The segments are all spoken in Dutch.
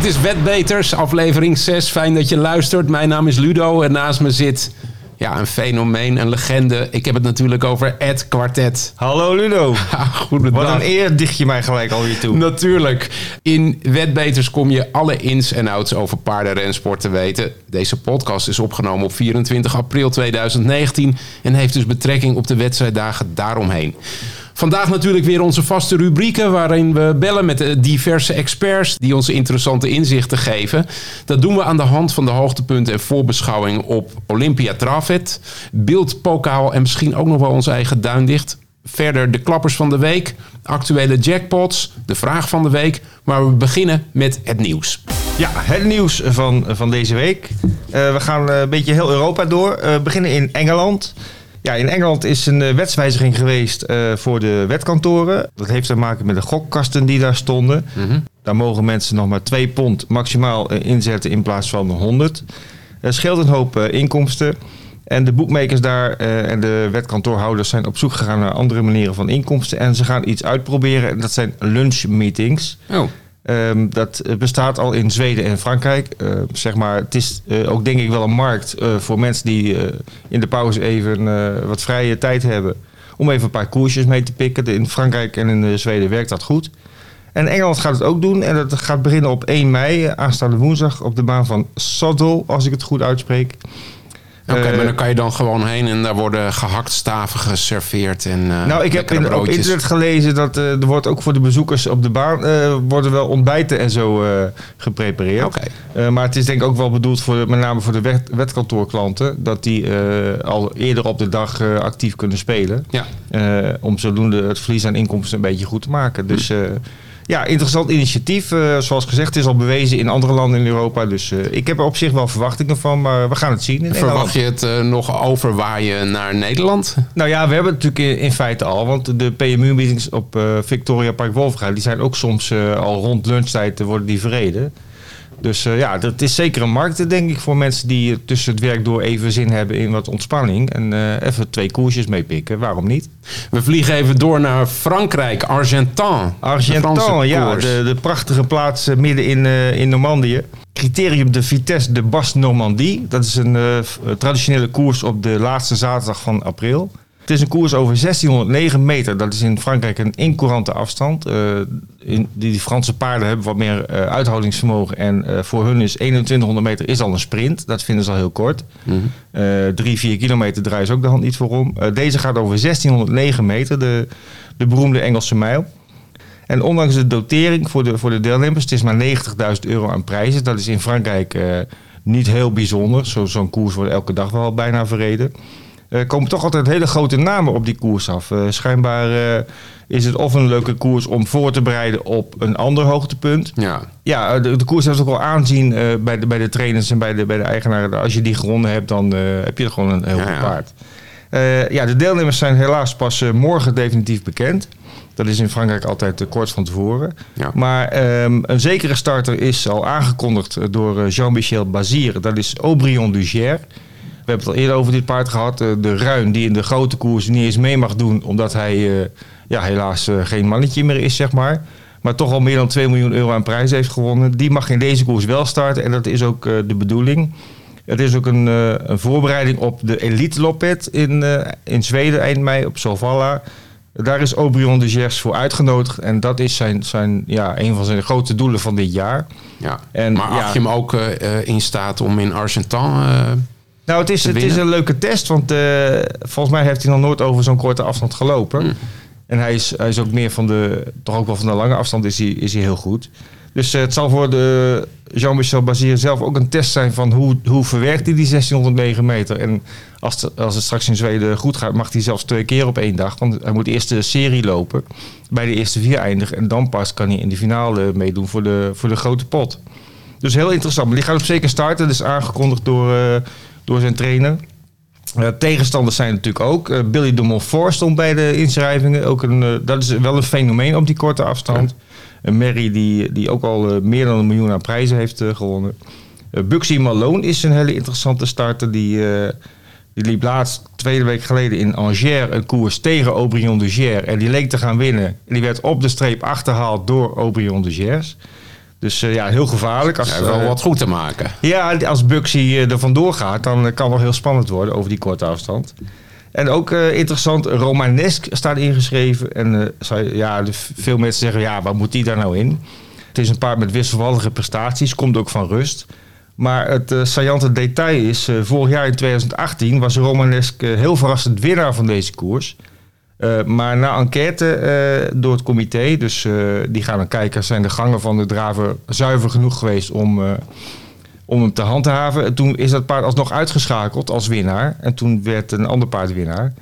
Dit is Wetbeters, aflevering 6. Fijn dat je luistert. Mijn naam is Ludo en naast me zit ja, een fenomeen, een legende. Ik heb het natuurlijk over Ed Quartet. Hallo Ludo. Goedendag. Wat een eer dicht je mij gelijk alweer toe. Natuurlijk. In Wetbeters kom je alle ins en outs over paardenrensport te weten. Deze podcast is opgenomen op 24 april 2019 en heeft dus betrekking op de wedstrijddagen daaromheen. Vandaag natuurlijk weer onze vaste rubrieken waarin we bellen met diverse experts die ons interessante inzichten geven. Dat doen we aan de hand van de hoogtepunten en voorbeschouwing op Olympia Travet, Beeld Pokaal en misschien ook nog wel onze eigen duindicht. Verder de klappers van de week, actuele jackpots, de vraag van de week. Maar we beginnen met het nieuws. Ja, het nieuws van, van deze week. Uh, we gaan een beetje heel Europa door. Uh, beginnen in Engeland. Ja, in Engeland is een uh, wetswijziging geweest uh, voor de wetkantoren. Dat heeft te maken met de gokkasten die daar stonden. Mm -hmm. Daar mogen mensen nog maar 2 pond maximaal uh, inzetten in plaats van 100. Dat scheelt een hoop inkomsten. En de boekmakers daar en de wetkantoorhouders zijn op zoek gegaan naar andere manieren van inkomsten. En ze gaan iets uitproberen. En dat zijn lunchmeetings. Oh. Um, dat bestaat al in Zweden en Frankrijk. Uh, zeg maar, het is uh, ook denk ik wel een markt uh, voor mensen die in de pauze even wat vrije tijd hebben. Om even een paar koersjes mee te pikken. In Frankrijk en in Zweden werkt dat goed. En Engeland gaat het ook doen. En dat gaat beginnen op 1 mei, aanstaande woensdag, op de baan van Soddel, als ik het goed uitspreek. Oké, okay, uh, maar dan kan je dan gewoon heen en daar worden gehakt staven geserveerd en uh, Nou, ik heb in, op internet gelezen dat uh, er wordt ook voor de bezoekers op de baan worden wel ontbijten en zo geprepareerd. Okay. maar het is denk ik ook wel bedoeld voor met name voor de wet, wetkantoorklanten dat die al eerder op de dag actief kunnen spelen. Ja. om zodoende het verlies aan inkomsten een beetje goed te maken. Dus hm. Ja, interessant initiatief. Uh, zoals gezegd, het is al bewezen in andere landen in Europa. Dus uh, ik heb er op zich wel verwachtingen van, maar we gaan het zien. In Verwacht je het uh, nog overwaaien naar Nederland? Nou ja, we hebben het natuurlijk in, in feite al. Want de PMU-meetings op Victoria Park Wolfga, die zijn ook soms al rond lunchtijd worden die verreden. Dus uh, ja, dat is zeker een markt, denk ik, voor mensen die tussen het werk door even zin hebben in wat ontspanning. En uh, even twee koersjes meepikken. Waarom niet? We vliegen even door naar Frankrijk, Argentan. Argentan, ja. De, de, prachtige plaats midden in, in Normandië. Criterium de Vitesse de Basse-Normandie. Dat is een traditionele koers op de laatste zaterdag van april. Het is een koers over 1609 meter. Dat is in Frankrijk een incourante afstand. Uh, in, die, die, Franse paarden hebben wat meer uh, uithoudingsvermogen. En uh, voor hun is 2100 meter is al een sprint. Dat vinden ze al heel kort. Mm -hmm. 3, 4 kilometer draaien ze ook de hand niet voor om. deze gaat over 1609 meter, de, de beroemde Engelse mijl. En ondanks de dotering voor de, voor de deelnemers, het is maar 90.000 euro aan prijzen. Dat is in Frankrijk niet heel bijzonder. Zo'n zo koers wordt elke dag wel bijna verreden. Er komen toch altijd hele grote namen op die koers af. Uh, schijnbaar uh, is het of een leuke koers om voor te bereiden op een ander hoogtepunt. Ja, ja de, de koers heeft ook wel aanzien uh, bij, de, bij de trainers en bij de, bij de eigenaren. Als je die gewonnen hebt, dan heb je er gewoon een heel goed paard. ja, de deelnemers zijn helaas pas morgen definitief bekend. Dat is in Frankrijk altijd kort van tevoren. Ja. Maar um, een zekere starter is al aangekondigd door Jean-Michel Bazir. Dat is Aubryon du Gers. We hebben het al eerder over dit paard gehad. De Ruin, die in de grote koers niet eens mee mag doen. Omdat hij uh, ja, helaas uh, geen mannetje meer is, zeg maar. Maar toch al meer dan 2 miljoen euro aan prijs heeft gewonnen. Die mag in deze koers wel starten. En dat is ook de bedoeling. Het is ook een, een voorbereiding op de Elite Loppet in, in Zweden eind mei op Solvalla. Daar is Aubryon de Gers voor uitgenodigd. En dat is zijn, zijn, ja, een van zijn grote doelen van dit jaar. Ja. En, maar acht ja, je hem ook in staat om in Argentan nou, het is, het is een leuke test, want uh, volgens mij heeft hij nog nooit over zo'n korte afstand gelopen. Mm. En hij is, hij is ook meer van de, toch ook wel van de lange afstand is hij, is hij heel goed. Dus uh, het zal voor de Jean-Michel Bazir zelf ook een test zijn van hoe, hoe verwerkt hij die 1609 meter. En als, het, als het straks in Zweden goed gaat, mag hij zelfs twee keer op één dag. Want hij moet eerst de serie lopen, bij de eerste vier eindigen. En dan pas kan hij in de finale meedoen voor de, voor de grote pot. Dus heel interessant. Maar die gaat op zeker starten. Dat is aangekondigd door... Uh, door zijn trainer. Uh, tegenstanders zijn natuurlijk ook. Uh, Billy de Montfort stond bij de inschrijvingen. Ook een, uh, dat is wel een fenomeen op die korte afstand. Ja. Mary die, die ook al meer dan een miljoen aan prijzen heeft gewonnen. Buxy Malone is een hele interessante starter. Die, die liep laatst, tweede week geleden in Angers, een koers tegen Aubryon de Gers. En die leek te gaan winnen. En die werd op de streep achterhaald door Aubryon de Gers. Dus ja, heel gevaarlijk. Als, ja, wel wat goed te maken. Ja, als Buxy er vandoor gaat, dan kan het wel heel spannend worden over die korte afstand. En ook interessant, Romanesk staat ingeschreven. En ja, veel mensen zeggen, ja, wat moet die daar nou in? Het is een paard met wisselvallige prestaties, komt ook van rust. Maar het uh, saillante detail is, vorig jaar in 2018 was Romanesk uh, heel verrassend winnaar van deze koers. Maar na enquête door het comité, dus die gaan dan kijken, zijn de gangen van de draver zuiver genoeg geweest om, om hem te handhaven. toen is dat paard alsnog uitgeschakeld als winnaar. En toen werd een ander paard winnaar.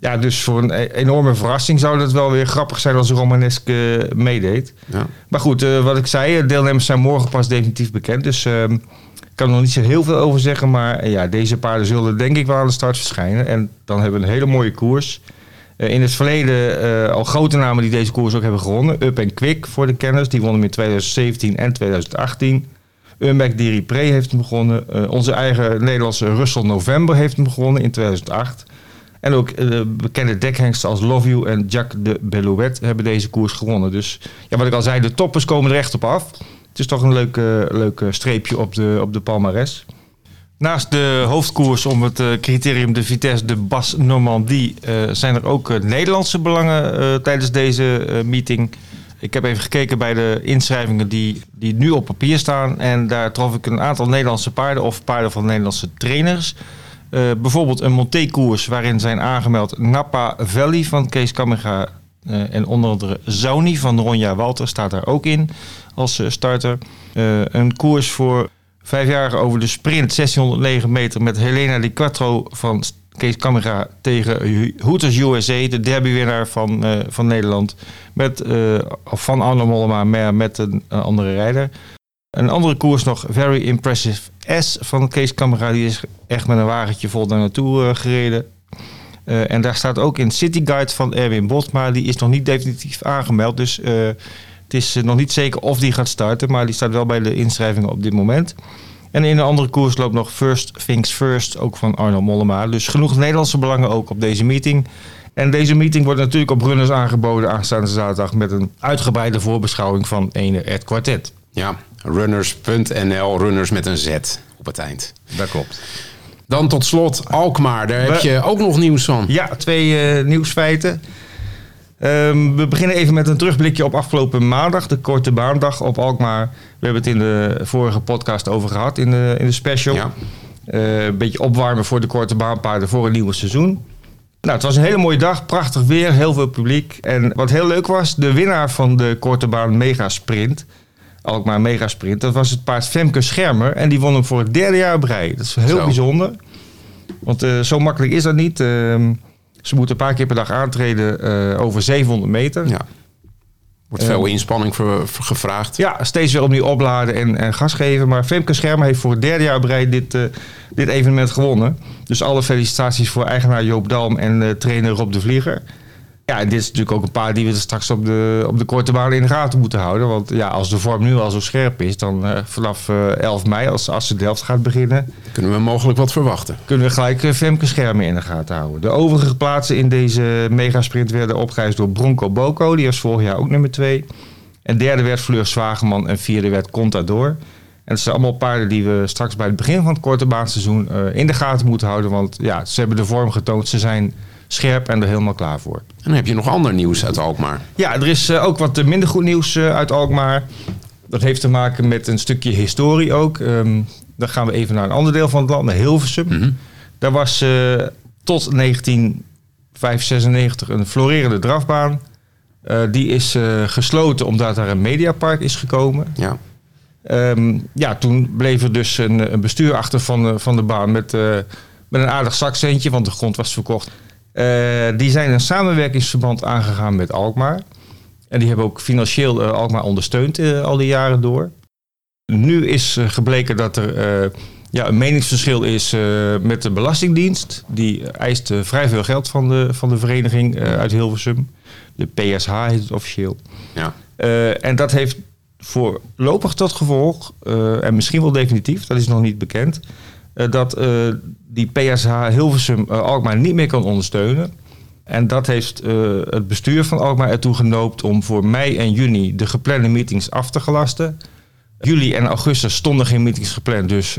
Ja, dus voor een e-, enorme verrassing zou het wel weer grappig zijn als Romanesk meedeed. Ja. Maar goed, wat ik zei, deelnemers zijn morgen pas definitief bekend. Dus ehm, kan er nog niet zo heel veel over zeggen. Maar eh, ja, deze paarden zullen denk ik wel aan de start verschijnen. En dan hebben we een hele mooie koers. Uh, in het verleden uh, al grote namen die deze koers ook hebben gewonnen. Up en Quick voor de kenners. Die wonnen hem in 2017 en 2018. Urmac Diri heeft hem begonnen. Uh, onze eigen Nederlandse Russell November heeft hem begonnen in 2008. En ook bekende dekhengsten als Love You en Jacques de Bellouet hebben deze koers gewonnen. Dus ja, wat ik al zei, de toppers komen er echt op af. Het is toch een leuk, leuk streepje op de, op de palmares. Naast de hoofdkoers om het uh, criterium de Vitesse de Bas Normandie uh, zijn er ook uh, Nederlandse belangen tijdens deze meeting. Ik heb even gekeken bij de inschrijvingen die, die nu op papier staan. En daar trof ik een aantal Nederlandse paarden of paarden van Nederlandse trainers. bijvoorbeeld een Monté-koers waarin zijn aangemeld Napa Valley van Kees Kammerga uh, en onder andere Zoni van Ronja Walter staat daar ook in als starter. Een koers voor vijfjarigen over de sprint 1609 meter met Helena Di Quattro van Kees Camera tegen Hooters USA, de derbywinnaar van, van Nederland. Met, van Arno Mollema, maar met een andere rijder. Een andere koers nog, Very Impressive S van Kees Camera. Die is echt met een wagentje vol daar naartoe gereden. En daar staat ook in City Guide van Erwin maar die is nog niet definitief aangemeld. Dus het is nog niet zeker of die gaat starten, maar die staat wel bij de inschrijvingen op dit moment. En in een andere koers loopt nog First Things First, ook van Arno Mollema. Dus genoeg Nederlandse belangen ook op deze meeting. En deze meeting wordt natuurlijk op runners aangeboden aanstaande zaterdag met een uitgebreide voorbeschouwing van ene Ed Quartet. Ja, runners.nl, runners met een Z op het eind. Dat klopt. Dan tot slot Alkmaar, daar heb je ook nog nieuws van. Ja, twee uh, nieuwsfeiten. Um, we beginnen even met een terugblikje op afgelopen maandag, de korte baandag op Alkmaar. We hebben het in de vorige podcast over gehad, in de, in de special. Ja. Uh, een beetje opwarmen voor de korte baanpaarden voor een nieuwe seizoen. Nou, het was een hele mooie dag, prachtig weer, heel veel publiek. En wat heel leuk was, de winnaar van de korte baan Mega Sprint, Alkmaar Mega Sprint, dat was het paard Femke Schermer. En die won hem voor het derde jaar op rij. Dat is heel zo. bijzonder. Want uh, zo makkelijk is dat niet. Uh, ze moeten een paar keer per dag aantreden uh, over 700 meter. Ja. Wordt veel inspanning voor, voor, gevraagd. Ja, steeds weer opnieuw opladen en, en gas geven. Maar Femke Schermer heeft voor het derde jaar rij dit, dit evenement gewonnen. Dus alle felicitaties voor eigenaar Joop Dalm en trainer Rob de Vlieger. Ja, en dit is natuurlijk ook een paar die we straks op de, op de korte baan in de gaten moeten houden. Want ja, als de vorm nu al zo scherp is, dan uh, vanaf uh, eh, 11 mei, als, als de Delft gaat beginnen... Kunnen we mogelijk wat verwachten. Kunnen we gelijk uh, Femke Schermen in de gaten houden. De overige plaatsen in deze megasprint werden opgeëist door Bronco Boko. Die was vorig jaar ook nummer 2. En derde werd Fleur Zwageman en vierde werd Contador. En het zijn allemaal paarden die we straks bij het begin van het korte baanseizoen in de gaten moeten houden. Want ja, ze hebben de vorm getoond. Ze zijn scherp en er helemaal klaar voor. En dan heb je nog ander nieuws uit Alkmaar. Ja, er is uh, ook wat minder goed nieuws uh, uit Alkmaar. Dat heeft te maken met een stukje historie ook. Um, dan gaan we even naar een ander deel van het land, naar Hilversum. Mm -hmm. Daar was uh, tot 1995 een florerende drafbaan. die is gesloten omdat daar een mediapark is gekomen. Ja. Um, ja, toen bleef er dus een, een bestuur achter van, van de baan met, met een aardig zakcentje, want de grond was verkocht. Uh, die zijn een samenwerkingsverband aangegaan met Alkmaar. En die hebben ook financieel uh, Alkmaar ondersteund uh, al die jaren door. Nu is gebleken dat er ja, een meningsverschil is met de Belastingdienst. Die eist vrij veel geld van de, van de vereniging uit Hilversum. De PSH heet het officieel. Ja. en dat heeft voorlopig tot gevolg, en misschien wel definitief, dat is nog niet bekend eh, dat eh, die PSH Hilversum uh, Alkmaar niet meer kan ondersteunen. En dat heeft het bestuur van Alkmaar ertoe genoopt om voor mei en juni de geplande meetings af te gelasten. Juli en augustus stonden geen meetings gepland, dus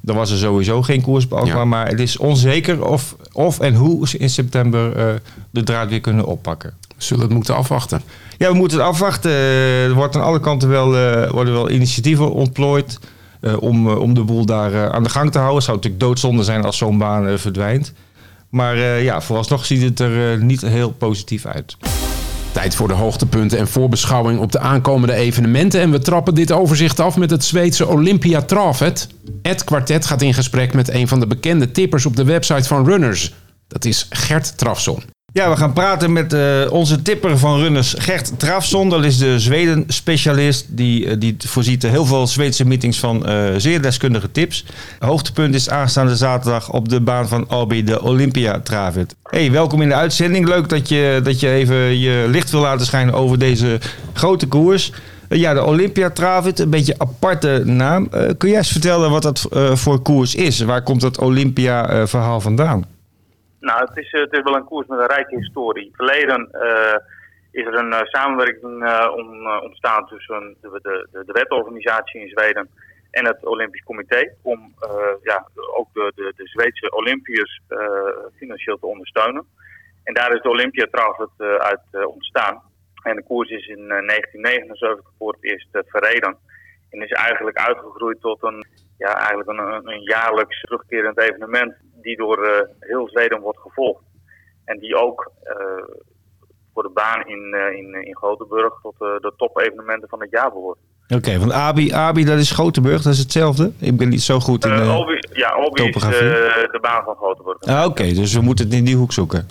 dan was er sowieso geen koers Maar het is onzeker of, of en hoe ze in september de draad weer kunnen oppakken. We zullen het moeten afwachten. Ja, we moeten het afwachten. Er wordt aan alle kanten wel, worden wel initiatieven ontplooid. Eh, om, eh, om de boel daar eh, aan de gang te houden. Het zou natuurlijk doodzonde zijn als zo'n baan verdwijnt. Maar ja, vooralsnog ziet het er niet heel positief uit. Tijd voor de hoogtepunten en voorbeschouwing op de aankomende evenementen. En we trappen dit overzicht af met het Zweedse Olympia Travet. Het kwartet gaat in gesprek met een van de bekende tippers op de website van Runners. Dat is Gert Trafson. Ja, we gaan praten met uh, onze tipper van runners, Gert Trafson. Dat is de Zweden-specialist. Die, uh, die voorziet heel veel Zweedse meetings van uh, zeer deskundige tips. Hoogtepunt is aanstaande zaterdag op de baan van Albi, de Olympia Travet. Hey, welkom in de uitzending. Leuk dat je, dat je even je licht wil laten schijnen over deze grote koers. ja, de Olympia Travet, een beetje aparte naam. kun jij eens vertellen wat dat voor koers is? Waar komt dat Olympia-verhaal vandaan? Nou, het is, het is wel een koers met een rijke historie. Verleden uh, is er een uh, samenwerking ontstaan tussen de, de, de, de wetorganisatie in Zweden en het Olympisch Comité. Om ja, ook de, de, de Zweedse Olympiërs financieel te ondersteunen. En daar is de Olympia trouwens uit ontstaan. En de koers is in 1979 voor het eerst verreden. En is eigenlijk uitgegroeid tot een, ja, eigenlijk een, een jaarlijks terugkerend evenement die door uh, heel Zweden wordt gevolgd. En die ook uh, voor de baan in, uh, in, in Gothenburg tot de top-evenementen van het jaar behoort. Oké, okay, want Abi, Abi, dat is Gothenburg, dat is hetzelfde? Ik ben niet zo goed in uh, Obi, Ja, Obi is de baan van Gothenburg. Ah, Oké, okay, dus we moeten het in die hoek zoeken.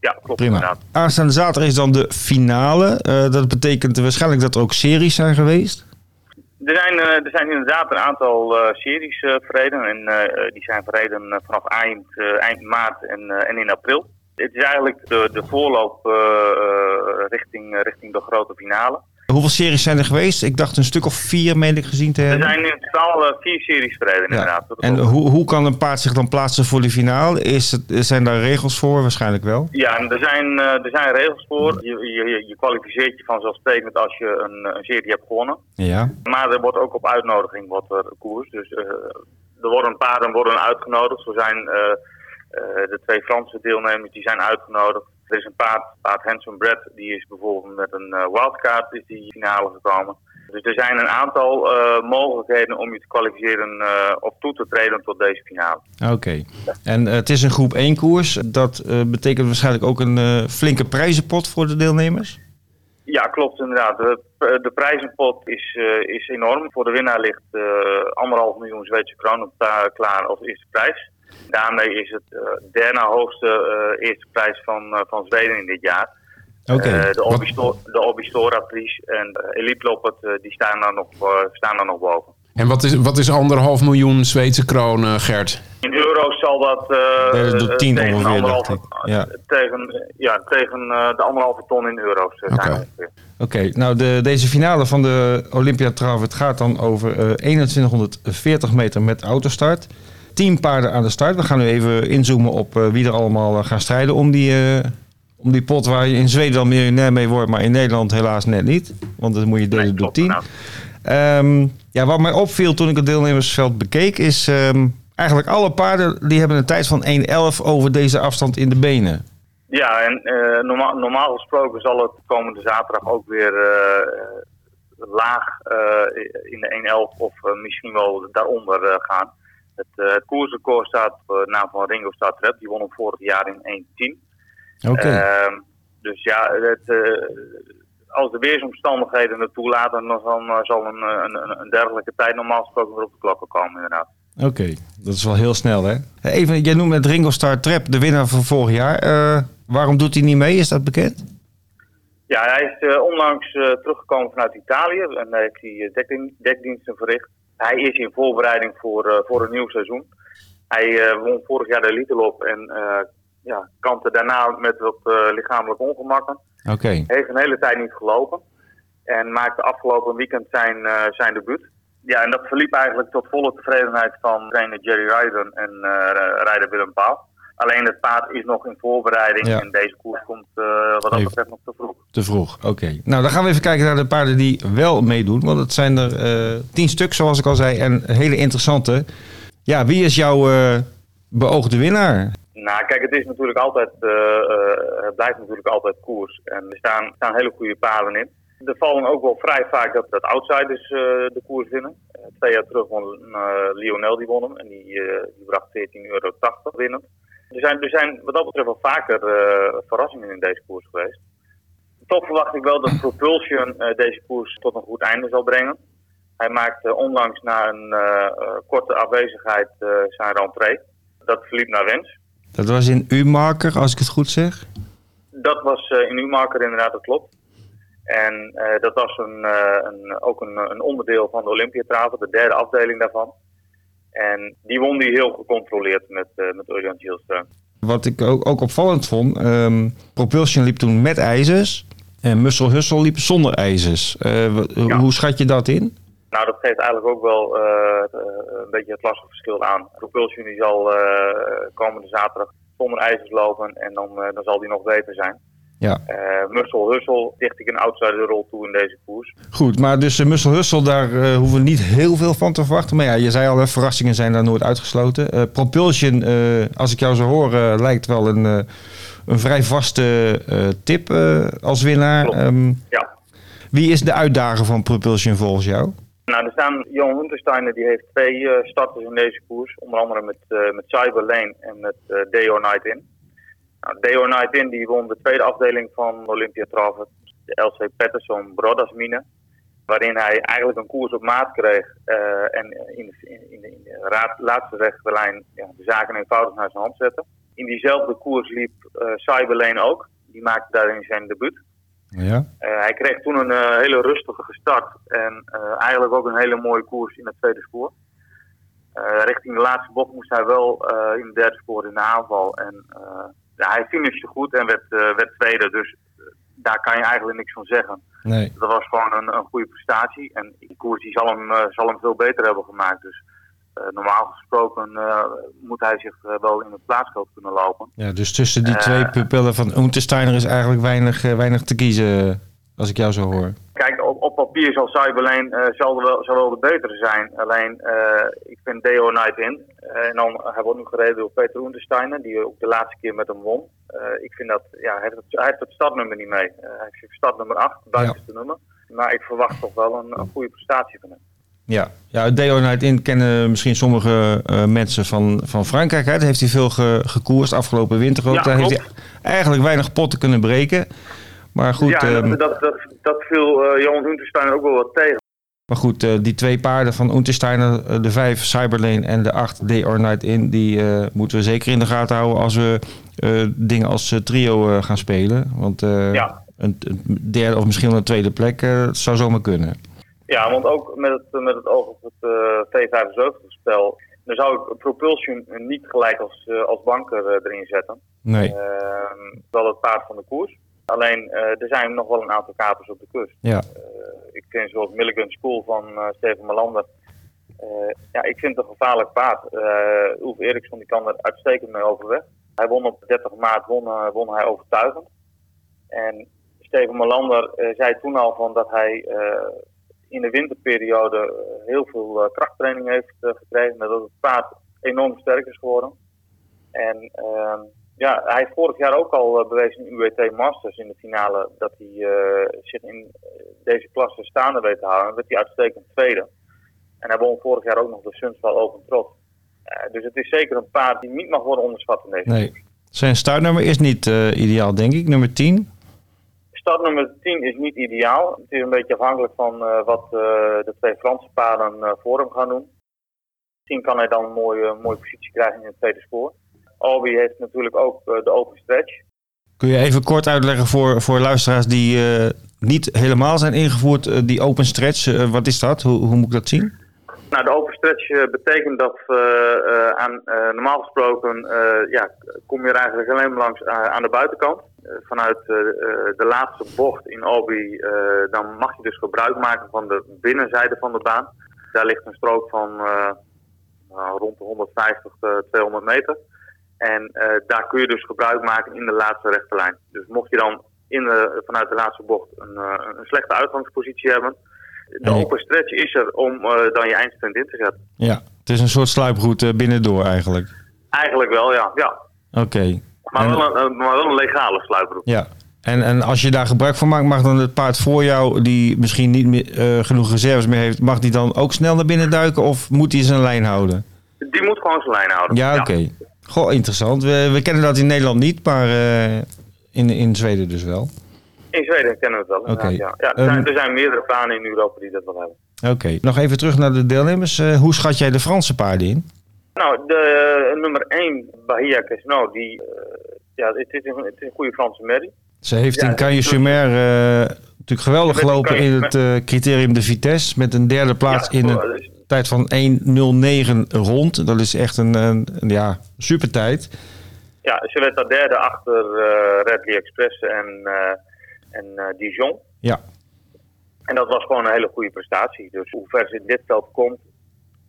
Ja, klopt Prima. inderdaad. Aanstaande zaterdag is dan de finale. dat betekent waarschijnlijk dat er ook series zijn geweest? Er zijn, uh, er zijn inderdaad een aantal uh, series uh, verreden. En die zijn verreden vanaf eind, eind maart en, en in april. Het is eigenlijk de, de voorloop richting, richting de grote finale. Hoeveel series zijn er geweest? Ik dacht een stuk of vier, meen ik gezien te hebben. Er zijn in totaal vier series verreden, inderdaad. En hoe, hoe kan een paard zich dan plaatsen voor de finale? Is het, zijn daar regels voor? Waarschijnlijk wel. Ja, er zijn, er zijn regels voor. Je, je, je kwalificeert je vanzelfsprekend als je een, een serie hebt gewonnen. Ja. Maar er wordt ook op uitnodiging wordt er koers. Dus uh, er worden paarden worden uitgenodigd. Zo zijn uh, uh, de twee Franse deelnemers die zijn uitgenodigd. Er is een paard, paard Hanson Brett, die is bijvoorbeeld met een wildcard is die finale gekomen. Dus er zijn een aantal mogelijkheden om je te kwalificeren of toe te treden tot deze finale. Oké. Okay. En het is een groep 1 koers. Dat betekent waarschijnlijk ook een flinke prijzenpot voor de deelnemers? Ja, klopt inderdaad. De, de prijzenpot is, uh, is enorm. Voor de winnaar ligt uh, anderhalf miljoen Zweedse kronen klaar als eerste prijs. Daarmee is het uh, derde hoogste eerste prijs van, van Zweden in dit jaar. Okay. de Obistora, de Obistora Prijs en Elite Loppet die staan, daar nog, staan daar nog boven. En wat is, wat is anderhalf miljoen Zweedse kronen, Gert? In euro's zal dat uh, uh, tegen, ongeveer, dacht ik. Ja. tegen, ja, tegen uh, de anderhalve ton in euro's zijn. Oké, okay. nou de, deze finale van de Olympia Travet gaat dan over 2140 meter met autostart. 10 paarden aan de start. We gaan nu even inzoomen op wie er allemaal gaan strijden om die, om die pot waar je in Zweden al miljonair mee wordt, maar in Nederland helaas net niet. Want dan moet je delen nee, door 10. Um, ja, wat mij opviel toen ik het deelnemersveld bekeek, is um, eigenlijk alle paarden die hebben een tijd van 1,11 over deze afstand in de benen. Ja, en uh, normaal, normaal, gesproken zal het komende zaterdag ook weer uh, laag uh, in de 1,11 of misschien wel daaronder gaan. Het, het koersrecord staat voor naam van Ringo Startrep. Die won hem vorig jaar in 1,10. Oké. Okay. Ehm, dus ja, het, als de weersomstandigheden het toelaten, dan zal, eh, een, eh, een, een, dergelijke tijd normaal gesproken weer op de klokken komen, inderdaad. Oké, dat is wel heel snel, hè? Even, jij noemt het Ringo Star Trap, de winnaar van vorig jaar. Uh, waarom doet hij niet mee? Is dat bekend? Ja, hij is uh, onlangs uh, teruggekomen vanuit Italië en heeft hij dekdien, dekdiensten verricht. Hij is in voorbereiding voor, voor een nieuw seizoen. Hij won vorig jaar de Elite en ja, kampte daarna met wat lichamelijke ongemakken. Okay. Heeft een hele tijd niet gelopen. En maakte afgelopen weekend zijn, zijn debuut. Ja, en dat verliep eigenlijk tot volle tevredenheid van trainer Jerry Ryden en uh, rijder Willem Paal. Alleen het paard is nog in voorbereiding en deze koers komt wat dat betreft nog te vroeg. Te vroeg, oké. Nou, dan gaan we even kijken naar de paarden die wel meedoen. Want het zijn er tien stuk, zoals ik al zei, en hele interessante. Ja, wie is jouw beoogde winnaar? Nou, kijk, het is natuurlijk altijd, het blijft natuurlijk altijd koers. En er staan, staan hele goede paden in. Er vallen ook wel vrij vaak dat, dat outsiders de koers winnen. twee jaar terug won Lionel die won hem en die, die bracht 14,80 euro winnend. Er zijn, er zijn wat dat betreft wel vaker verrassingen in deze koers geweest. Toch verwacht ik wel dat Propulsion deze koers tot een goed einde zal brengen. Hij maakte onlangs na een korte afwezigheid zijn rentree. Dat verliep naar wens. Dat was in U-marker, als ik het goed zeg? Dat was in U-marker inderdaad, dat klopt. En uh, dat was een, uh, een ook een, een, onderdeel van de Olympiatravel, de derde afdeling daarvan. En die won die heel gecontroleerd met, met Urian Gielström. Wat ik ook, ook opvallend vond, um, Propulsion liep toen met ijzers en Muscle Hustle liep zonder ijzers. Ja. Hoe schat je dat in? Nou, dat geeft eigenlijk ook wel uh, een beetje het lastige verschil aan. Propulsion die zal uh, komende zaterdag zonder ijzers lopen en dan, uh, dan zal die nog beter zijn. Ja. Muscle Hussel dicht ik een outsider-rol toe in deze koers. Goed, maar dus Muscle Hussel, daar hoeven we niet heel veel van te verwachten. Maar ja, je zei al, verrassingen zijn daar nooit uitgesloten. Propulsion, als ik jou zo hoor, lijkt wel een, een vrij vaste tip als winnaar. Um, ja. Wie is de uitdager van Propulsion volgens jou? Nou, er staan Johan Huntersteiner, die heeft twee uh, starters in deze koers. Onder andere met, uh, met Cyber Lane en met uh, Deo Night In. Nou, Deo Night In die won de tweede afdeling van Olympia Travel, de LC Patterson Brodasmine. Waarin hij eigenlijk een koers op maat kreeg en in de, in de, in de raad, laatste rechterlijn ja, de zaken eenvoudig naar zijn hand zette. In diezelfde koers liep Cyber Lane ook. Die maakte daarin zijn debuut. Ja. Uh, hij kreeg toen een uh, hele rustige gestart en uh, eigenlijk ook een hele mooie koers in het tweede spoor. richting de laatste bocht moest hij wel in het derde spoor in de aanval. En hij finishte goed en werd, werd tweede, dus daar kan je eigenlijk niks van zeggen. Nee. Dat was gewoon een, een goede prestatie en die koers die zal, hem, zal hem veel beter hebben gemaakt. Dus uh, normaal gesproken uh, moet hij zich uh, wel in het plaatsveld kunnen lopen. Ja, dus tussen die twee pupillen van Untersteiner is eigenlijk weinig, weinig te kiezen, als ik jou zo hoor. Kijk, op, op papier zal Cyberlane zal, wel, zal wel de betere zijn. Alleen, ik vind Deo Night in. en dan, hij wordt nu gereden door Peter Untersteiner, die ook de laatste keer met hem won. ik vind dat, ja, hij heeft het, hij heeft het startnummer niet mee. hij heeft startnummer 8, buitenste ja. nummer. Maar ik verwacht toch wel een, een goede prestatie van hem. Ja, ja Deo Night In kennen misschien sommige uh, mensen van, van Frankrijk. Hè? Daar heeft hij veel ge, gekoerst afgelopen winter ook. Ja, Daar heeft hij eigenlijk weinig potten kunnen breken. Maar goed, ja, um, dat, dat, dat, viel uh, Johan Untersteiner ook wel wat tegen. Maar goed, uh, die twee paarden van Untersteiner, de vijf Cyberlane en de acht Day or Night In, die moeten we zeker in de gaten houden als we dingen als trio gaan spelen. Want ja. een, een, derde of misschien wel een tweede plek zou zomaar kunnen. Ja, want ook met het, met het oog op het uh, V75-spel, dan zou ik Propulsion niet gelijk als, als banker erin zetten. Nee. Ehm, wel het paard van de koers. Alleen, er zijn nog wel een aantal kapers op de kust. Ja. ik vind zoals Milligan School van Steven Malander. ja, ik vind het een gevaarlijk paard. Ulf Eriksson die kan er uitstekend mee overweg. Hij won op 30 maart won, won hij overtuigend. En Steven Malander zei toen al van dat hij in de winterperiode eh, heel veel eh, krachttraining heeft eh, gekregen. Dat het paard enorm sterk is geworden. En ehm, ja, hij heeft vorig jaar ook al bewezen in UWT Masters in de finale dat hij zich in deze klasse staande weet te houden. En werd hij uitstekend tweede. En hij won vorig jaar ook nog de Sunspal Open Trot. dus het is zeker een paard die niet mag worden onderschat in deze nee. Zijn startnummer is niet ideaal, denk ik. Nummer 10. Startnummer 10 is niet ideaal. Het is een beetje afhankelijk van wat de twee Franse paarden voor hem gaan doen. Misschien kan hij dan een mooie, mooie positie krijgen in het tweede spoor. Albi heeft natuurlijk ook de open stretch. Kun je even kort uitleggen voor, voor luisteraars die niet helemaal zijn ingevoerd, die open stretch, wat is dat? Hoe, hoe moet ik dat zien? Nou, de open stretch betekent dat aan, normaal gesproken ja, kom je er eigenlijk alleen maar langs aan de buitenkant. Eh, vanuit eh, eh, de laatste bocht in Albi, dan mag je dus gebruik maken van de binnenzijde van de baan. Daar ligt een strook van rond de 150 200 meter. En daar kun je dus gebruik maken in de laatste rechte lijn. Dus mocht je dan in de, vanuit de laatste bocht een, een slechte uitgangspositie hebben, de open stretch is er om dan je eindpunt in te zetten. Ja, het is een soort sluiproute binnendoor eigenlijk. Eigenlijk wel, ja. ja. Oké. Maar, wel een, maar wel een legale sluiproute. Ja, en, en als je daar gebruik van maakt, mag dan het paard voor jou, die misschien niet meer, genoeg reserves meer heeft, mag die dan ook snel naar binnen duiken of moet hij zijn lijn houden? Die moet gewoon zijn lijn houden. Ja, oké. Goh, interessant. We, we, kennen dat in Nederland niet, maar uh, in, in Zweden dus wel. In Zweden kennen we het wel. Oké. Ja. ja er, zijn, er, zijn, meerdere banen in Europa die dat wel hebben. Oké. Nog even terug naar de deelnemers. Uh, hoe schat jij de Franse paarden in? Nou, de nummer 1, Bahia Casino, die, ja, het is, een, het is een goede Franse merrie. Ze heeft in Cagnes sur Mer uh, natuurlijk geweldig gelopen in het criterium de Vitesse. Met een derde plaats ja, in een tijd van 1.09 rond. Dat is echt een, een, een ja, super tijd. Ja, ze werd daar derde achter uh, Redley Express en, en Dijon. Ja. En dat was gewoon een hele goede prestatie. Dus hoe ver ze in dit veld komt,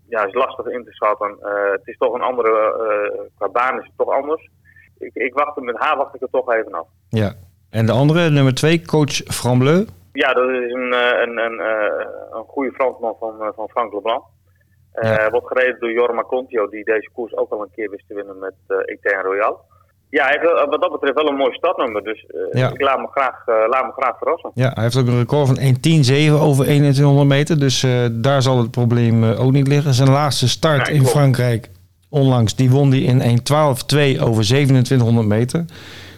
ja, is lastig in te schatten. het is toch een andere, qua baan is het toch anders. Ik, ik wacht met haar wacht ik er toch even af. Ja, en de andere, nummer twee, coach Frambleu? Ja, dat is een, eh, een, een, eh, een goede Fransman van, eh, van Frank Leblanc. Ja. wordt gereden door Jorma Contio, die deze koers ook al een keer wist te winnen met Etienne Royal. Ja, hij heeft wat dat betreft wel een mooi startnummer, dus uh, ik laat me, graag, uh, laat me graag verrassen. Ja, hij heeft ook een record van 1.10.7 over 2100 meter, dus daar zal het probleem ook niet liggen. Zijn laatste start in Frankrijk onlangs, die won hij in 1.12.2 over 2700 meter.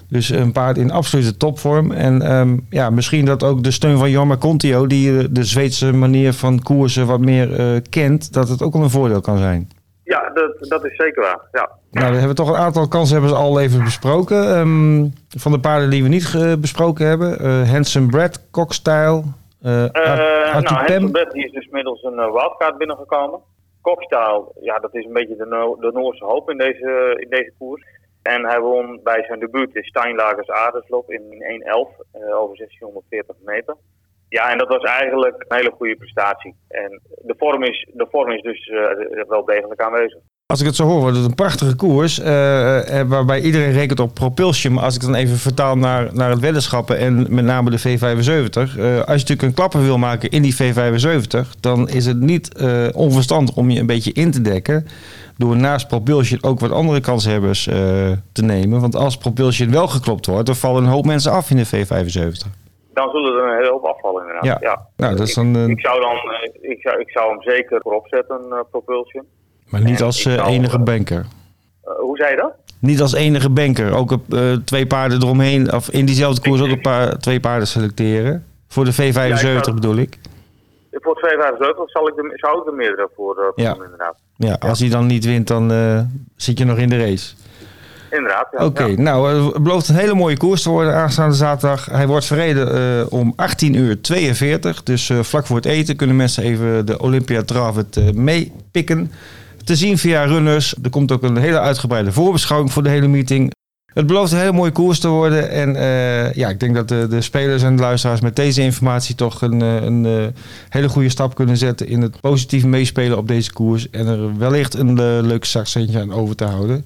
Dus een paard in absolute topvorm. En um, ja, misschien dat ook de steun van Jorma Contio, die eh, de Zweedse manier van koersen wat meer uh, kent, dat het ook wel een voordeel kan zijn. Ja, dat, dat is zeker waar. Ja. Nou, we hebben toch een aantal kansen al even besproken. Um, van de paarden die we niet uh, besproken hebben. Uh, Handsome Brad, Cockstyle, uh, nou, Handsome Brad die is dus middels een wildcard binnengekomen. Cockstyle, ja, dat is een beetje de, no de Noorse hoop in deze, in deze koers. En hij won bij zijn debuut in Steinlagers Aardeslop in 1.11 uh, over 1640 meter. Ja, en dat was eigenlijk een hele goede prestatie. En de vorm is, de vorm is dus uh, wel degelijk aanwezig. Als ik het zo hoor, wordt het een prachtige koers. Uh, waarbij iedereen rekent op propulsion. Maar als ik dan even vertaal naar, naar het weddenschappen en met name de V75. Uh, als je natuurlijk een klapper wil maken in die V75, dan is het niet onverstandig om je een beetje in te dekken door naast Propulsion ook wat andere kanshebbers uh, te nemen. Want als Propulsion wel geklopt wordt, dan vallen een hoop mensen af in de V75. Dan zullen er een hele hoop afvallen inderdaad. Ja. ja. Nou, dat is dan, ik, ik, zou dan, eh, ik, zou, ik zou hem zeker voorop zetten, uh, Propulsion. Maar niet en als uh, enige banker. hoe zei je dat? Niet als enige banker. Ook twee paarden eromheen, of in diezelfde koers ook een paar, twee paarden selecteren. Voor de V75 bedoel ik. Voor V75 zal ik de, zou ik er meerdere voor, voor ja. inderdaad. Ja, als hij dan niet wint, dan uh, zit je nog in de race. Inderdaad, ja. Oké, okay, nou, het belooft een hele mooie koers te worden aanstaande zaterdag. Hij wordt verreden uh, om 18 uur 42. Dus uh, vlak voor het eten kunnen mensen even de Olympia Travet meepikken. Te zien via Runners. Er komt ook een hele uitgebreide voorbeschouwing voor de hele meeting. Het belooft een hele mooie koers te worden. En uh, ja, ik denk dat de, de, spelers en de luisteraars met deze informatie toch een, eh, een, een, eh, hele goede stap kunnen zetten in het positief meespelen op deze koers. En er wellicht een uh, leuk zakcentje aan over te houden.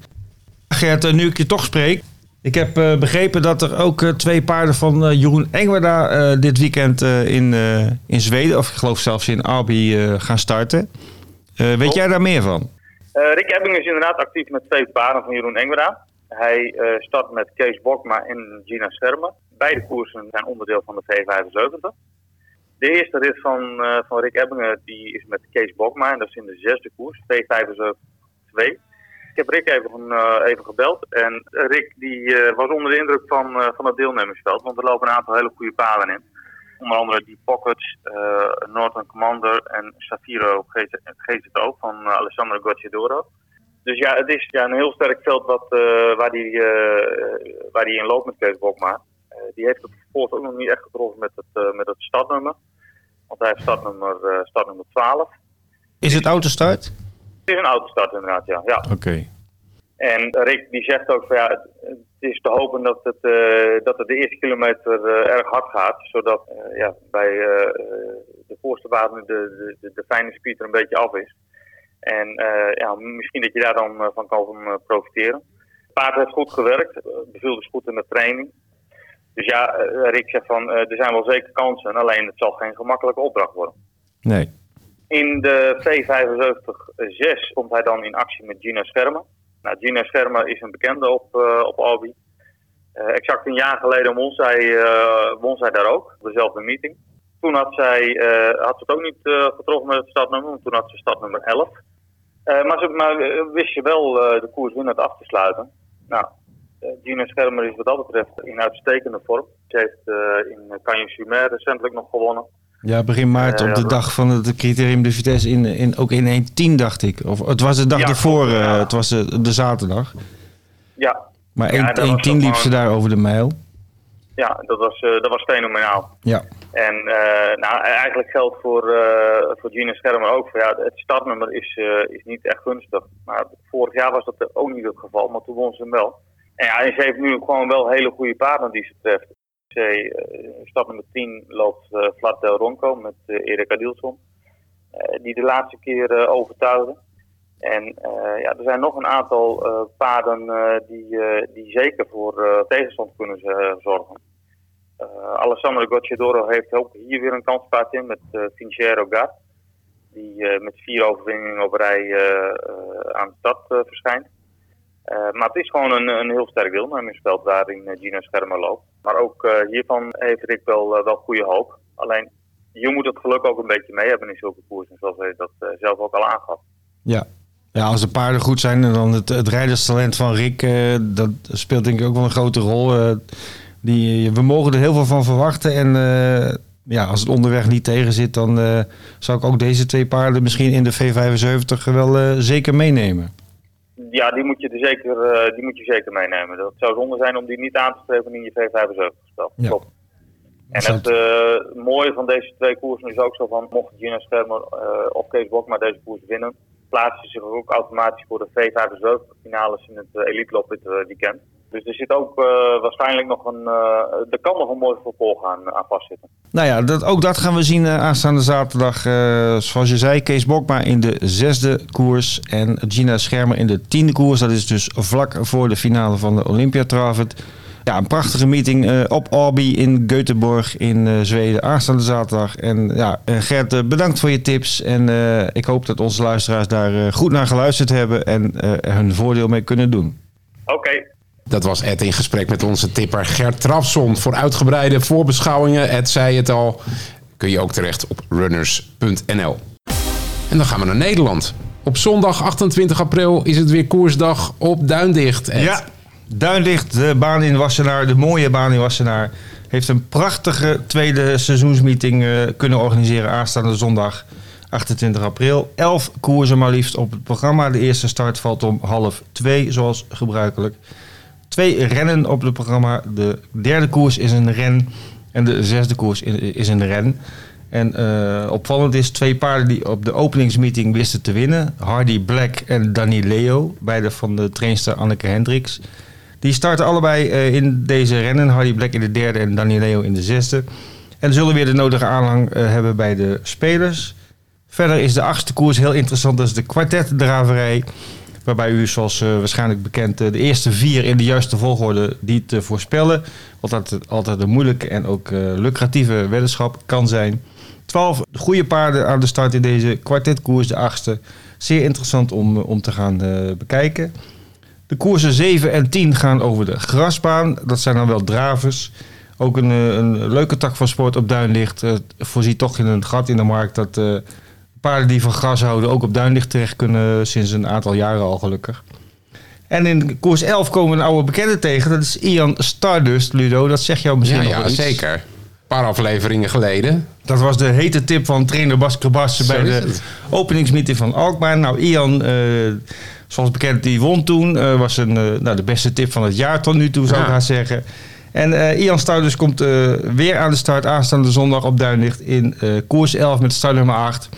Gert, nu ik je toch spreek. Ik heb begrepen dat er ook twee paarden van Jeroen Engwerda dit weekend in, in Zweden, of ik geloof zelfs in Arby, gaan starten. weet jij daar meer van? Rick Ebbing is inderdaad actief met twee paarden van Jeroen Engwerda. Hij uh, start met Kees Bokma en Gina Schermer. Beide koersen zijn onderdeel van de V75. De eerste rit van, uh, van Rick Ebbingen die is met Kees Bokma en dat is in de zesde koers, V75-2. Ik heb Rick even, uh, even gebeld en Rick die, was onder de indruk van, van het deelnemersveld, want er lopen een aantal hele goede palen in. Onder andere die Pockets, Northern Commander en Safiro GZO van Alessandro Gocciadoro. Dus ja, het is ja, een heel sterk veld wat, uh, waar hij uh, waar die in loopt met Kees Bokma. Uh, die heeft het vervolgens ook nog niet echt getroffen met het, met het startnummer. Want hij heeft startnummer, startnummer 12. Is het autostart? Het is een autostart inderdaad, ja. ja. Oké. En Rick die zegt ook van ja, het, het is te hopen dat het, dat het de eerste kilometer erg hard gaat. Zodat ja, bij de voorste baan de, de, de, de fijne speed er een beetje af is. En uh, ja, misschien dat je daar dan uh, van kan uh, profiteren. paard heeft goed gewerkt, beviel dus goed in de training. Dus ja, Rick zegt van, er zijn wel zeker kansen, alleen het zal geen gemakkelijke opdracht worden. Nee. In de V75-6 komt hij dan in actie met Gina Schermer. Nou, Gina Schermer is een bekende op, uh, op Albi. Uh, exact een jaar geleden won zij, uh, won zij daar ook, dezelfde meeting. Toen had, zij, had ze het ook niet getroffen met het startnummer, want toen had ze startnummer 11. maar, ze, maar wist je wel de koers winnend af te sluiten. Nou, Gina Schermer is wat dat betreft in uitstekende vorm. Ze heeft in Cagnes-sur-Mer recentelijk nog gewonnen. Ja, begin maart op de dag van het criterium de Vitesse in, in, ook in 1.10 dacht ik. Of het was de dag ja, ervoor, het was de, de, zaterdag. Ja. Maar 1.10 ja, liep ze daar over de mijl. Ja, dat was, uh, dat was fenomenaal. Ja. En uh, nou, eigenlijk geldt voor, uh, voor Gina Schermer ook. Voor, ja, het startnummer is, is niet echt gunstig. Maar vorig jaar was dat ook niet het geval, maar toen won ze hem wel. En ja, en ze heeft nu gewoon wel hele goede paarden die ze treft. Uh, stap nummer 10 loopt uh, Vlad Del Ronco met Erik Adilson. die de laatste keer overtuigde. En ja, er zijn nog een aantal paarden die, die zeker voor tegenstand kunnen zorgen. Alessandro Gocciadoro heeft ook hier weer een kanspaard in met uh, Vincero Gat. Die met vier overwinningen op rij aan de stad verschijnt. Uh, maar het is gewoon een, een heel sterk deelnemersveld waarin uh, Gino Schermer loopt. Maar ook uh, hiervan heeft Rick wel, wel goede hoop. Alleen, je moet het geluk ook een beetje mee hebben in zulke koersen, zoals hij dat zelf ook al aangaf. Ja. Ja, als de paarden goed zijn, dan het, het rijderstalent van Rick, dat speelt denk ik ook wel een grote rol. die, we mogen er heel veel van verwachten en ja, als het onderweg niet tegen zit, dan zou ik ook deze twee paarden misschien in de V75 wel zeker meenemen ja, die moet, je er zeker, die moet je zeker meenemen. Dat zou zonde zijn om die niet aan te streven in je V75-spel. Ja. Klopt. En het mooie van deze twee koersen is ook zo van, mocht Gina Schermer of Kees maar deze koers winnen, plaatsen zich ook automatisch voor de V75-finales in het Elite Loop dit weekend. Dus er zit ook uh, waarschijnlijk nog een. Er kan nog een mooi vervolg aan, aan vastzitten. Nou ja, dat, ook dat gaan we zien aanstaande zaterdag. zoals je zei, Kees Bokma in de zesde koers. En Gina Schermer in de tiende koers. Dat is dus vlak voor de finale van de Olympia Travet. Ja, een prachtige meeting op Albi in Göteborg in Zweden aanstaande zaterdag. En ja, Gert, bedankt voor je tips. En ik hoop dat onze luisteraars daar goed naar geluisterd hebben en er hun voordeel mee kunnen doen. Oké, dat was Ed in gesprek met onze tipper Gert Trafson. Voor uitgebreide voorbeschouwingen, Ed zei het al, kun je ook terecht op runners.nl. En dan gaan we naar Nederland. Op zondag 28 april is het weer koersdag op Duindicht. Ed. Ja, Duindicht, de baan in Wassenaar, de mooie baan in Wassenaar... heeft een prachtige tweede seizoensmeeting uh, kunnen organiseren aanstaande zondag 28 april. Elf koersen maar liefst op het programma. De eerste start valt om half twee, zoals gebruikelijk twee rennen op het programma. De derde koers is een ren en de zesde koers is een ren. En uh, opvallend is twee paarden die op de openingsmeeting wisten te winnen. Hardy Black en Danny Leo, beide van de trainster Anneke Hendricks. Die starten allebei uh, in deze rennen. Hardy Black in de derde en Danny Leo in de zesde. En zullen weer de nodige aanhang uh, hebben bij de spelers. Verder is de achtste koers heel interessant. Dat is de kwartetdraverij. Waarbij u, zoals uh, waarschijnlijk bekend, de eerste vier in de juiste volgorde die te voorspellen. Wat altijd, altijd een moeilijke en ook lucratieve weddenschap kan zijn. Twaalf goede paarden aan de start in deze kwartetkoers, de achtste. Zeer interessant om, om te gaan bekijken. De koersen 7 en 10 gaan over de grasbaan. Dat zijn dan wel dravers. Ook een, een leuke tak van sport op Duinlicht. voorziet toch in een gat in de markt dat paarden die van gras houden ook op Duinlicht terecht kunnen sinds een aantal jaren al gelukkig. En in koers 11 komen we een oude bekende tegen. Dat is Ian Stardust, Ludo. Dat zeg jou misschien ja, nog ja, zeker. Een paar afleveringen geleden. Dat was de hete tip van trainer Bas Krabas bij de openingsmeeting van Alkmaar. Nou, Ian, uh, zoals bekend, die won toen. Uh, was een, uh, nou, de beste tip van het jaar tot nu toe, zou ik haar zeggen. En Ian Stardust komt weer aan de start aanstaande zondag op Duinlicht in koers 11 met start nummer 8.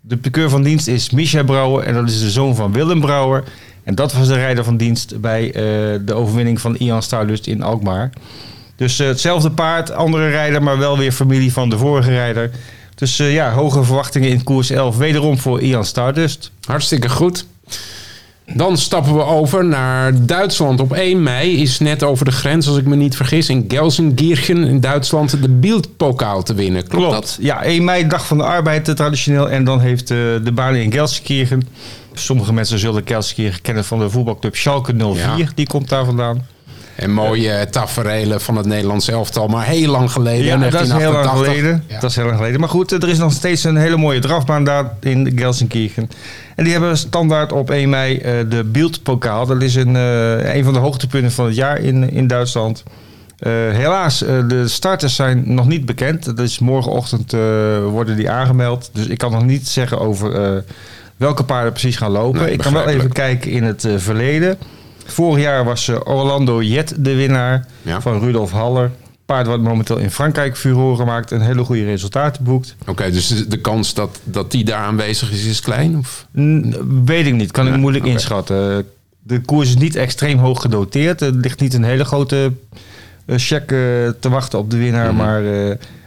De pikeur van dienst is Micha Brouwer en dat is de zoon van Willem Brouwer. En dat was de rijder van dienst bij de overwinning van Ian Stardust in Alkmaar. Dus hetzelfde paard, andere rijder, maar wel weer familie van de vorige rijder. Dus ja, hoge verwachtingen in koers 11. Wederom voor Ian Stardust. Hartstikke goed. Dan stappen we over naar Duitsland. Op 1 mei is net over de grens, als ik me niet vergis, in Gelsenkirchen in Duitsland de Bildpokaal te winnen. Klopt, dat? Ja, 1 mei, dag van de arbeid eh, traditioneel. En dan heeft uh, de baan in Gelsenkirchen... Sommige mensen zullen Gelsenkirchen kennen van de voetbalclub Schalke 04. Die komt daar vandaan. En mooie taferelen van het Nederlands elftal, maar heel lang geleden. Ja, dat is heel lang geleden. Dat is heel lang geleden. Maar goed, er is nog steeds een hele mooie drafbaan daar in Gelsenkirchen. En die hebben standaard op 1 mei uh, de Bildpokaal. Dat is een, uh, een van de hoogtepunten van het jaar in, in Duitsland. Uh, helaas, de starters zijn nog niet bekend. Dat is morgenochtend worden die aangemeld. Dus ik kan nog niet zeggen over welke paarden precies gaan lopen. ik kan wel even kijken in het verleden. Vorig jaar was uh, Orlando Jet de winnaar van Rudolf Haller. Paard wat momenteel in Frankrijk furoren maakt en hele goede resultaten boekt. Oké, dus de kans dat, dat die daar aanwezig is, is klein? Of? weet ik niet, kan ik moeilijk inschatten. De koers is niet extreem hoog gedoteerd. Er ligt niet een hele grote uh, check uh, te wachten op de winnaar. Mhm. Maar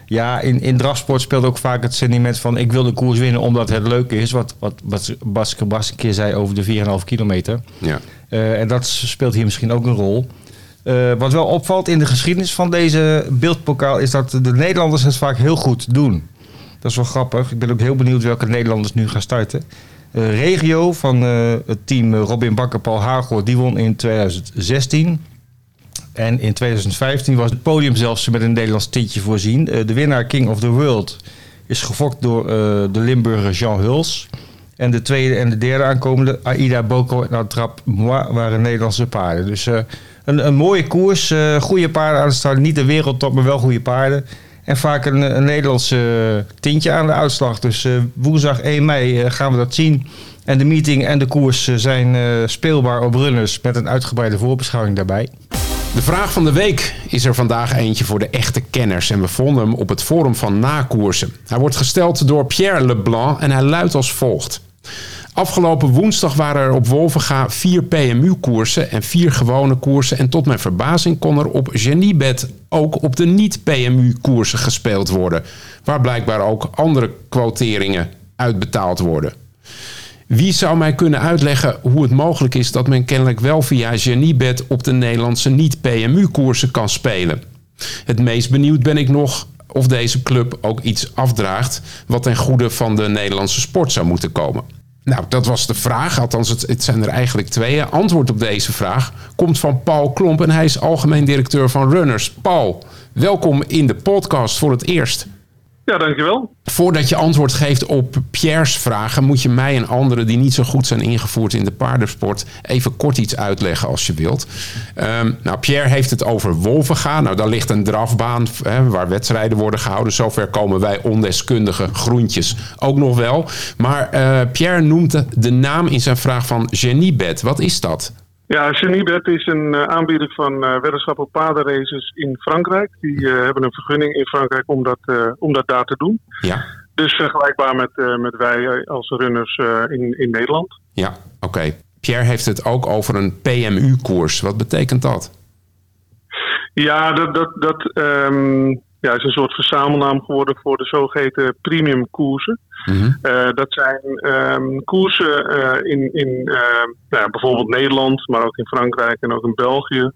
ja, in, in drafsport speelt ook vaak het sentiment van... ik wil de koers winnen omdat het leuk is. Wat, wat, wat Bas, een keer zei over de 4,5 kilometer. Ja. Uh, en dat speelt hier misschien ook een rol. Uh, wat wel opvalt in de geschiedenis van deze beeldpokaal... is dat de Nederlanders het vaak heel goed doen. Dat is wel grappig. Ik ben ook heel benieuwd welke Nederlanders nu gaan starten. Uh, Regio van het team Robin Bakker, Paul Hagel... die won in 2016... En in 2015 was het podium zelfs met een Nederlands tintje voorzien. de winnaar King of the World is gefokt door de Limburger Jean Huls. En de tweede en de derde aankomende, Aida Boko en Atrap Moi, waren Nederlandse paarden. Dus uh, een, een mooie koers, uh, goede paarden aan de start. Niet de wereldtop, maar wel goede paarden. En vaak een, een Nederlandse tintje aan de uitslag. Dus woensdag 1 mei gaan we dat zien. En de meeting en de koers zijn speelbaar op runners met een uitgebreide voorbeschouwing daarbij. De vraag van de week is er vandaag eentje voor de echte kenners. En we vonden hem op het forum van nakoersen. Hij wordt gesteld door Pierre Leblanc en hij luidt als volgt. Afgelopen woensdag waren er op Wolvenga vier PMU-koersen en vier gewone koersen. En tot mijn verbazing kon er op Geniebed ook op de niet-PMU-koersen gespeeld worden. Waar blijkbaar ook andere quoteringen uitbetaald worden. Wie zou mij kunnen uitleggen hoe het mogelijk is dat men kennelijk wel via Geniebed op de Nederlandse niet-PMU-koersen kan spelen? Het meest benieuwd ben ik nog of deze club ook iets afdraagt wat ten goede van de Nederlandse sport zou moeten komen. Nou, dat was de vraag. Althans, het, het zijn er eigenlijk twee. Antwoord op deze vraag komt van Paul Klomp en hij is algemeen directeur van Runners. Paul, welkom in de podcast voor het eerst. Ja, dankjewel. Voordat je antwoord geeft op Pierre's vragen, moet je mij en anderen die niet zo goed zijn ingevoerd in de paardensport even kort iets uitleggen als je wilt. Ehm, nou, Pierre heeft het over Wolvenga. Nou, daar ligt een drafbaan hè, waar wedstrijden worden gehouden. Zover komen wij ondeskundige groentjes ook nog wel. Maar uh, Pierre noemt de naam in zijn vraag van Geniebed. Wat is dat? Ja, Genibet is een uh, aanbieder van uh, weddenschap op paardenraces in Frankrijk. Die uh, hebben een vergunning in Frankrijk om dat, om dat daar te doen. Ja. Dus vergelijkbaar met, met wij als runners in, in Nederland. Ja, oké. Pierre heeft het ook over een PMU-koers. Wat betekent dat? Ja, dat, dat, dat um, ja, is een soort verzamelnaam geworden voor de zogeheten premium koersen. Mhm. Eh, dat zijn um, koersen uh, in, in uh, nou, bijvoorbeeld Nederland, maar ook in Frankrijk en ook in België.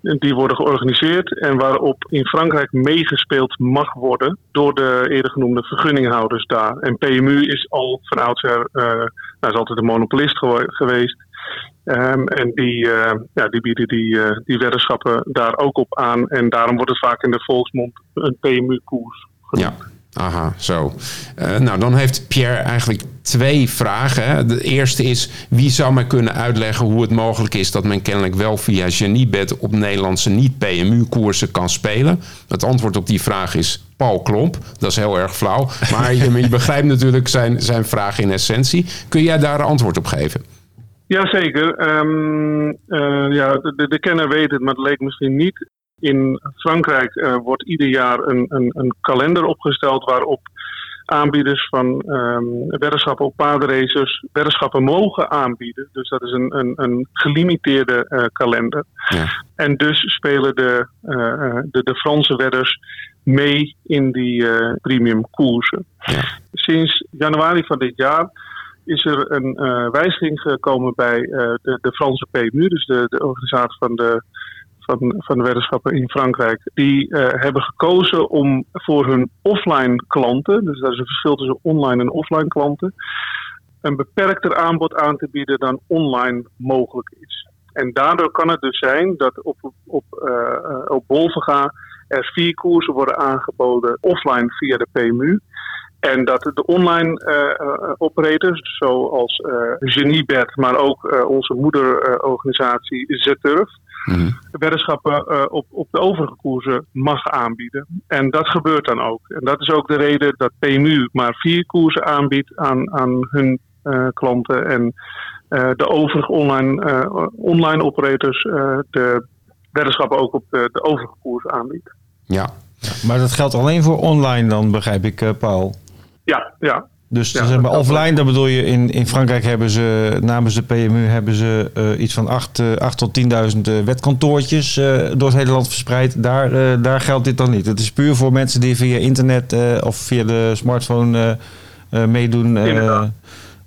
Die worden georganiseerd en waarop in Frankrijk meegespeeld mag worden door de eerder genoemde vergunninghouders daar. En PMU is al van oudsher, nou, is altijd een monopolist geweest. Um, en die, uh, ja, die bieden die, uh, die weddenschappen daar ook op aan. En daarom wordt het vaak in de volksmond een PMU-koers genoemd. Ja. Aha, zo. Uh, nou, dan heeft Pierre eigenlijk twee vragen. De eerste is: wie zou mij kunnen uitleggen hoe het mogelijk is dat men kennelijk wel via Geniebed op Nederlandse niet-PMU-koersen kan spelen? Het antwoord op die vraag is Paul Klomp. Dat is heel erg flauw. Maar je, begrijpt natuurlijk zijn, zijn vraag in essentie. Kun jij daar een antwoord op geven? Jazeker. Um, ja, de, de kenner weet het, maar het leek misschien niet. In Frankrijk uh, wordt ieder jaar een, een, een, kalender opgesteld waarop aanbieders van um, weddenschappen op paardenracers weddenschappen mogen aanbieden. Dus dat is een, een, een gelimiteerde uh, kalender. Ja. En dus spelen de, de, de, Franse wedders mee in die premium koersen. Ja. Sinds januari van dit jaar is er een wijziging gekomen bij de, de, Franse PMU, dus de, de organisatie van de, van, van de weddenschappen in Frankrijk. Die hebben gekozen om voor hun offline klanten, dus dat is een verschil tussen online en offline klanten, een beperkter aanbod aan te bieden dan online mogelijk is. En daardoor kan het dus zijn dat op, op, uh, op Bolvega er vier koersen worden aangeboden offline via de PMU. En dat de online uh, operators, zoals uh, Geniebed, maar ook onze moederorganisatie Zeturf, mm weddenschappen op, op de overige koersen mag aanbieden. En dat gebeurt dan ook. En dat is ook de reden dat PMU maar vier koersen aanbiedt aan, aan hun klanten. En de overige online, online operators de weddenschappen ook op de, de overige koersen aanbiedt. Ja. Maar dat geldt alleen voor online dan, begrijp ik, Paul? Ja, ja. Dus ja, zeg maar, offline, dan bedoel je, in, in Frankrijk hebben ze namens de PMU hebben ze uh, iets van 8, uh, 8 tot 10.000 wetkantoortjes door het hele land verspreid. Daar, daar geldt dit dan niet. Het is puur voor mensen die via internet of via de smartphone meedoen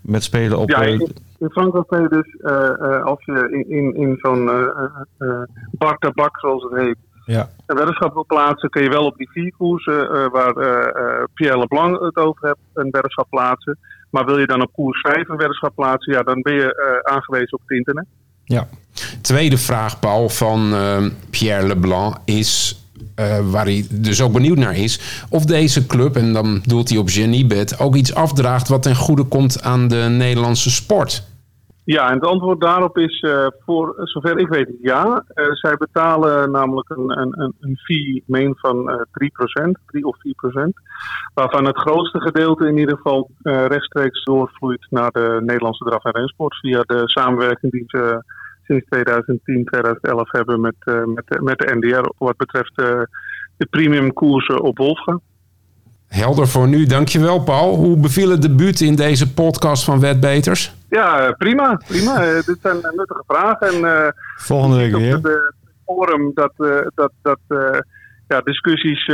met spelen op. Ja, in, in Frankrijk kun je dus, als je in, in, in zo'n bak tabak, zoals het heet, ja. Een plaatsen, kun je wel op die vier koersen uh, waar uh, Pierre Leblanc het over hebt, een weddenschap plaatsen. Maar wil je dan op koers 5 een weddenschap plaatsen, ja, dan ben je aangewezen op het internet. Ja. Tweede vraag, Paul, van Pierre Leblanc is. waar hij dus ook benieuwd naar is. Of deze club, en dan doelt hij op Geniebed, ook iets afdraagt wat ten goede komt aan de Nederlandse sport. Ja, en het antwoord daarop is uh, voor zover ik weet ja. Uh, zij betalen namelijk een, een, een fee, meen van uh, 3%, 3 of 4%. Waarvan het grootste gedeelte in ieder geval uh, rechtstreeks doorvloeit naar de Nederlandse draf- en rensport. Via de samenwerking die ze sinds 2010, 2011 hebben met, met, met de NDR wat betreft de premium koersen op Wolfga. Helder voor nu, dankjewel Paul. Hoe beviel het debuut in deze podcast van Wetbeters? Ja, prima. prima. Uh, dit zijn nuttige vragen. En, uh, Volgende week weer. Op het forum dat, uh, dat, dat ja, discussies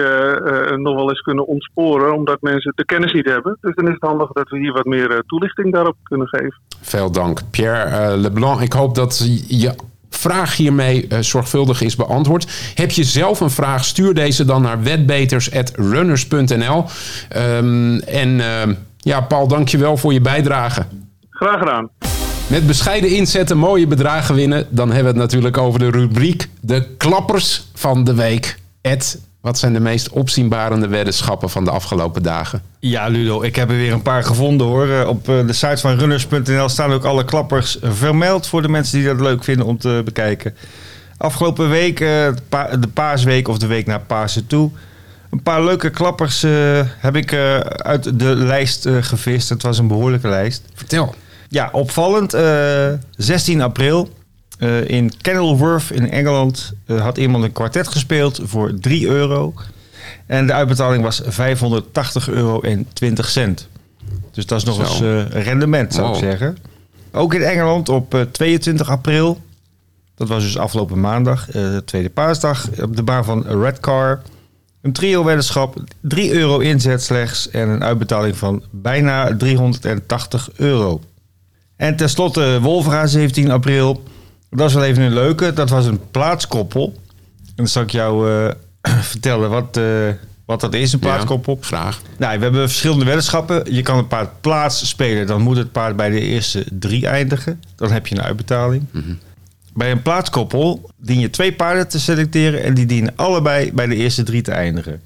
nog wel eens kunnen ontsporen, omdat mensen de kennis niet hebben. Dus dan is het handig dat we hier wat meer toelichting daarop kunnen geven. Veel dank. Pierre Leblanc, ik hoop dat je vraag hiermee uh, zorgvuldig is beantwoord. Heb je zelf een vraag, stuur deze dan naar wetbeters.runners.nl. Um, ehm, en uh, ja, Paul, dankjewel voor je bijdrage. Graag gedaan. Met bescheiden inzetten mooie bedragen winnen. Dan hebben we het natuurlijk over de rubriek de klappers van de week. Ed, wat zijn de meest opzienbarende weddenschappen van de afgelopen dagen? Ja, Ludo, ik heb er weer een paar gevonden hoor. Eh, op eh, de site van runners.nl staan ook alle klappers vermeld voor de mensen die dat leuk vinden om te bekijken. Afgelopen week, eh, de paasweek of de week naar Pasen toe. Een paar leuke klappers heb ik uit de lijst gevist. Het was een behoorlijke lijst. Vertel. Ja, opvallend. 16 april uh, in Kenilworth in Engeland uh, had iemand een kwartet gespeeld voor 3 euro. En de uitbetaling was 580 euro en 20 cent. Dus dat is nog eens uh, rendement, zou ik zeggen. Ook in Engeland op 22 april. Dat was dus afgelopen maandag, de tweede paasdag. Op de baan van Redcar. Een trio-weddenschap, 3 euro inzet slechts. En een uitbetaling van bijna 380 euro. En tenslotte Wolvera, 17 april. Dat is wel even een leuke. Dat was een plaatskoppel. En dan zal ik jou uh, vertellen wat, uh, wat dat is, een plaatskoppel. Ja, vraag. Nou, we hebben verschillende weddenschappen. Je kan een paard plaats spelen. Dan moet het paard bij de eerste drie eindigen. Dan heb je een uitbetaling. Mm -hmm. Bij een plaatskoppel dien je twee paarden te selecteren. En die dienen allebei bij de eerste drie te eindigen.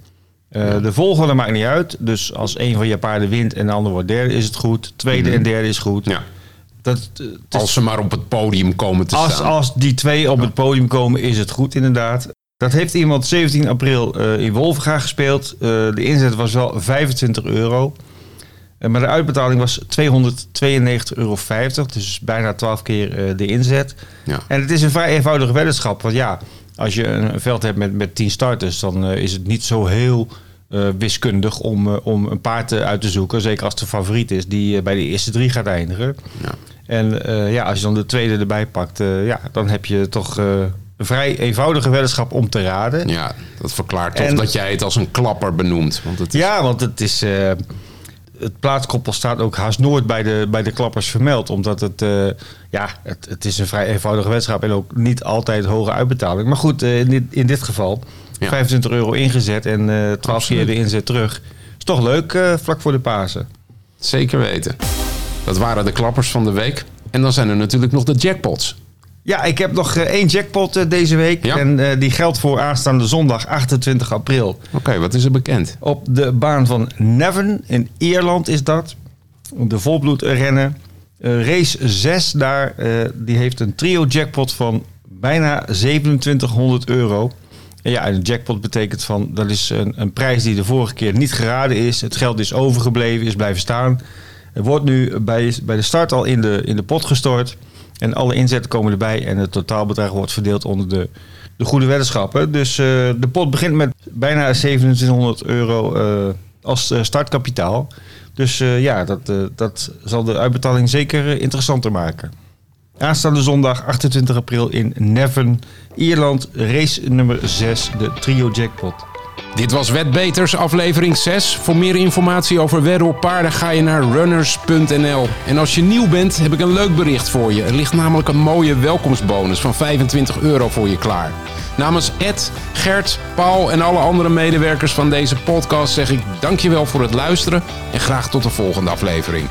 Uh, ja. De volgorde maakt niet uit. Dus als een van je paarden wint en de ander wordt derde, is het goed. Tweede mm -hmm. en derde is goed. Ja. Dat, als ze maar op het podium komen te als, staan. Als die twee op het podium komen, is het goed inderdaad. Dat heeft iemand 17 april uh, in Wolvenga gespeeld. Uh, de inzet was wel 25 euro. Uh, maar de uitbetaling was 292,50 euro. Dus bijna 12 keer de inzet. Ja. En het is een vrij eenvoudige weddenschap. Want ja, als je een veld hebt met, met 10 starters... dan is het niet zo heel wiskundig om, om een paard uit te zoeken. Zeker als het de favoriet is die bij de eerste drie gaat eindigen. Ja. En uh, ja, als je dan de tweede erbij pakt, uh, ja, dan heb je toch uh, een vrij eenvoudige weddenschap om te raden. Ja, dat verklaart toch en, dat jij het als een klapper benoemt. Want het is... Ja, want het is het plaatskoppel staat ook haast nooit bij de, bij de klappers vermeld. Omdat het, ja, het, het is een vrij eenvoudige wedstrijd en ook niet altijd hoge uitbetaling. Maar goed, in, dit, in dit geval 25 euro ingezet en uh, 12 keer de inzet terug. Is toch leuk vlak voor de Pasen. Zeker weten. Dat waren de klappers van de week. En dan zijn er natuurlijk nog de jackpots. Ja, ik heb nog één jackpot deze week. En die geldt voor aanstaande zondag 28 april. Oké, wat is er bekend? Op de baan van Nevern in Ierland is dat. De volbloedrennen. Uh, race 6 daar, uh, die heeft een trio jackpot van bijna 2700 euro. En ja, een jackpot betekent van dat is een, een, prijs die de vorige keer niet geraden is. Het geld is overgebleven, is blijven staan. Het wordt nu bij, bij de start al in de, in de pot gestort. En alle inzetten komen erbij en het totaalbedrag wordt verdeeld onder de, de goede weddenschappen. Dus uh, de pot begint met bijna 2700 euro uh, als startkapitaal. Dus ja, dat, dat zal de uitbetaling zeker interessanter maken. Aanstaande zondag 28 april in Nevern, Ierland, race nummer 6, de Trio Jackpot. Dit was Wetbeters, aflevering 6. Voor meer informatie over wedden op paarden ga je naar runners.nl. En als je nieuw bent, heb ik een leuk bericht voor je. Er ligt namelijk een mooie welkomstbonus van 25 euro voor je klaar. Namens Ed, Gert, Paul en alle andere medewerkers van deze podcast zeg ik dankjewel voor het luisteren en graag tot de volgende aflevering.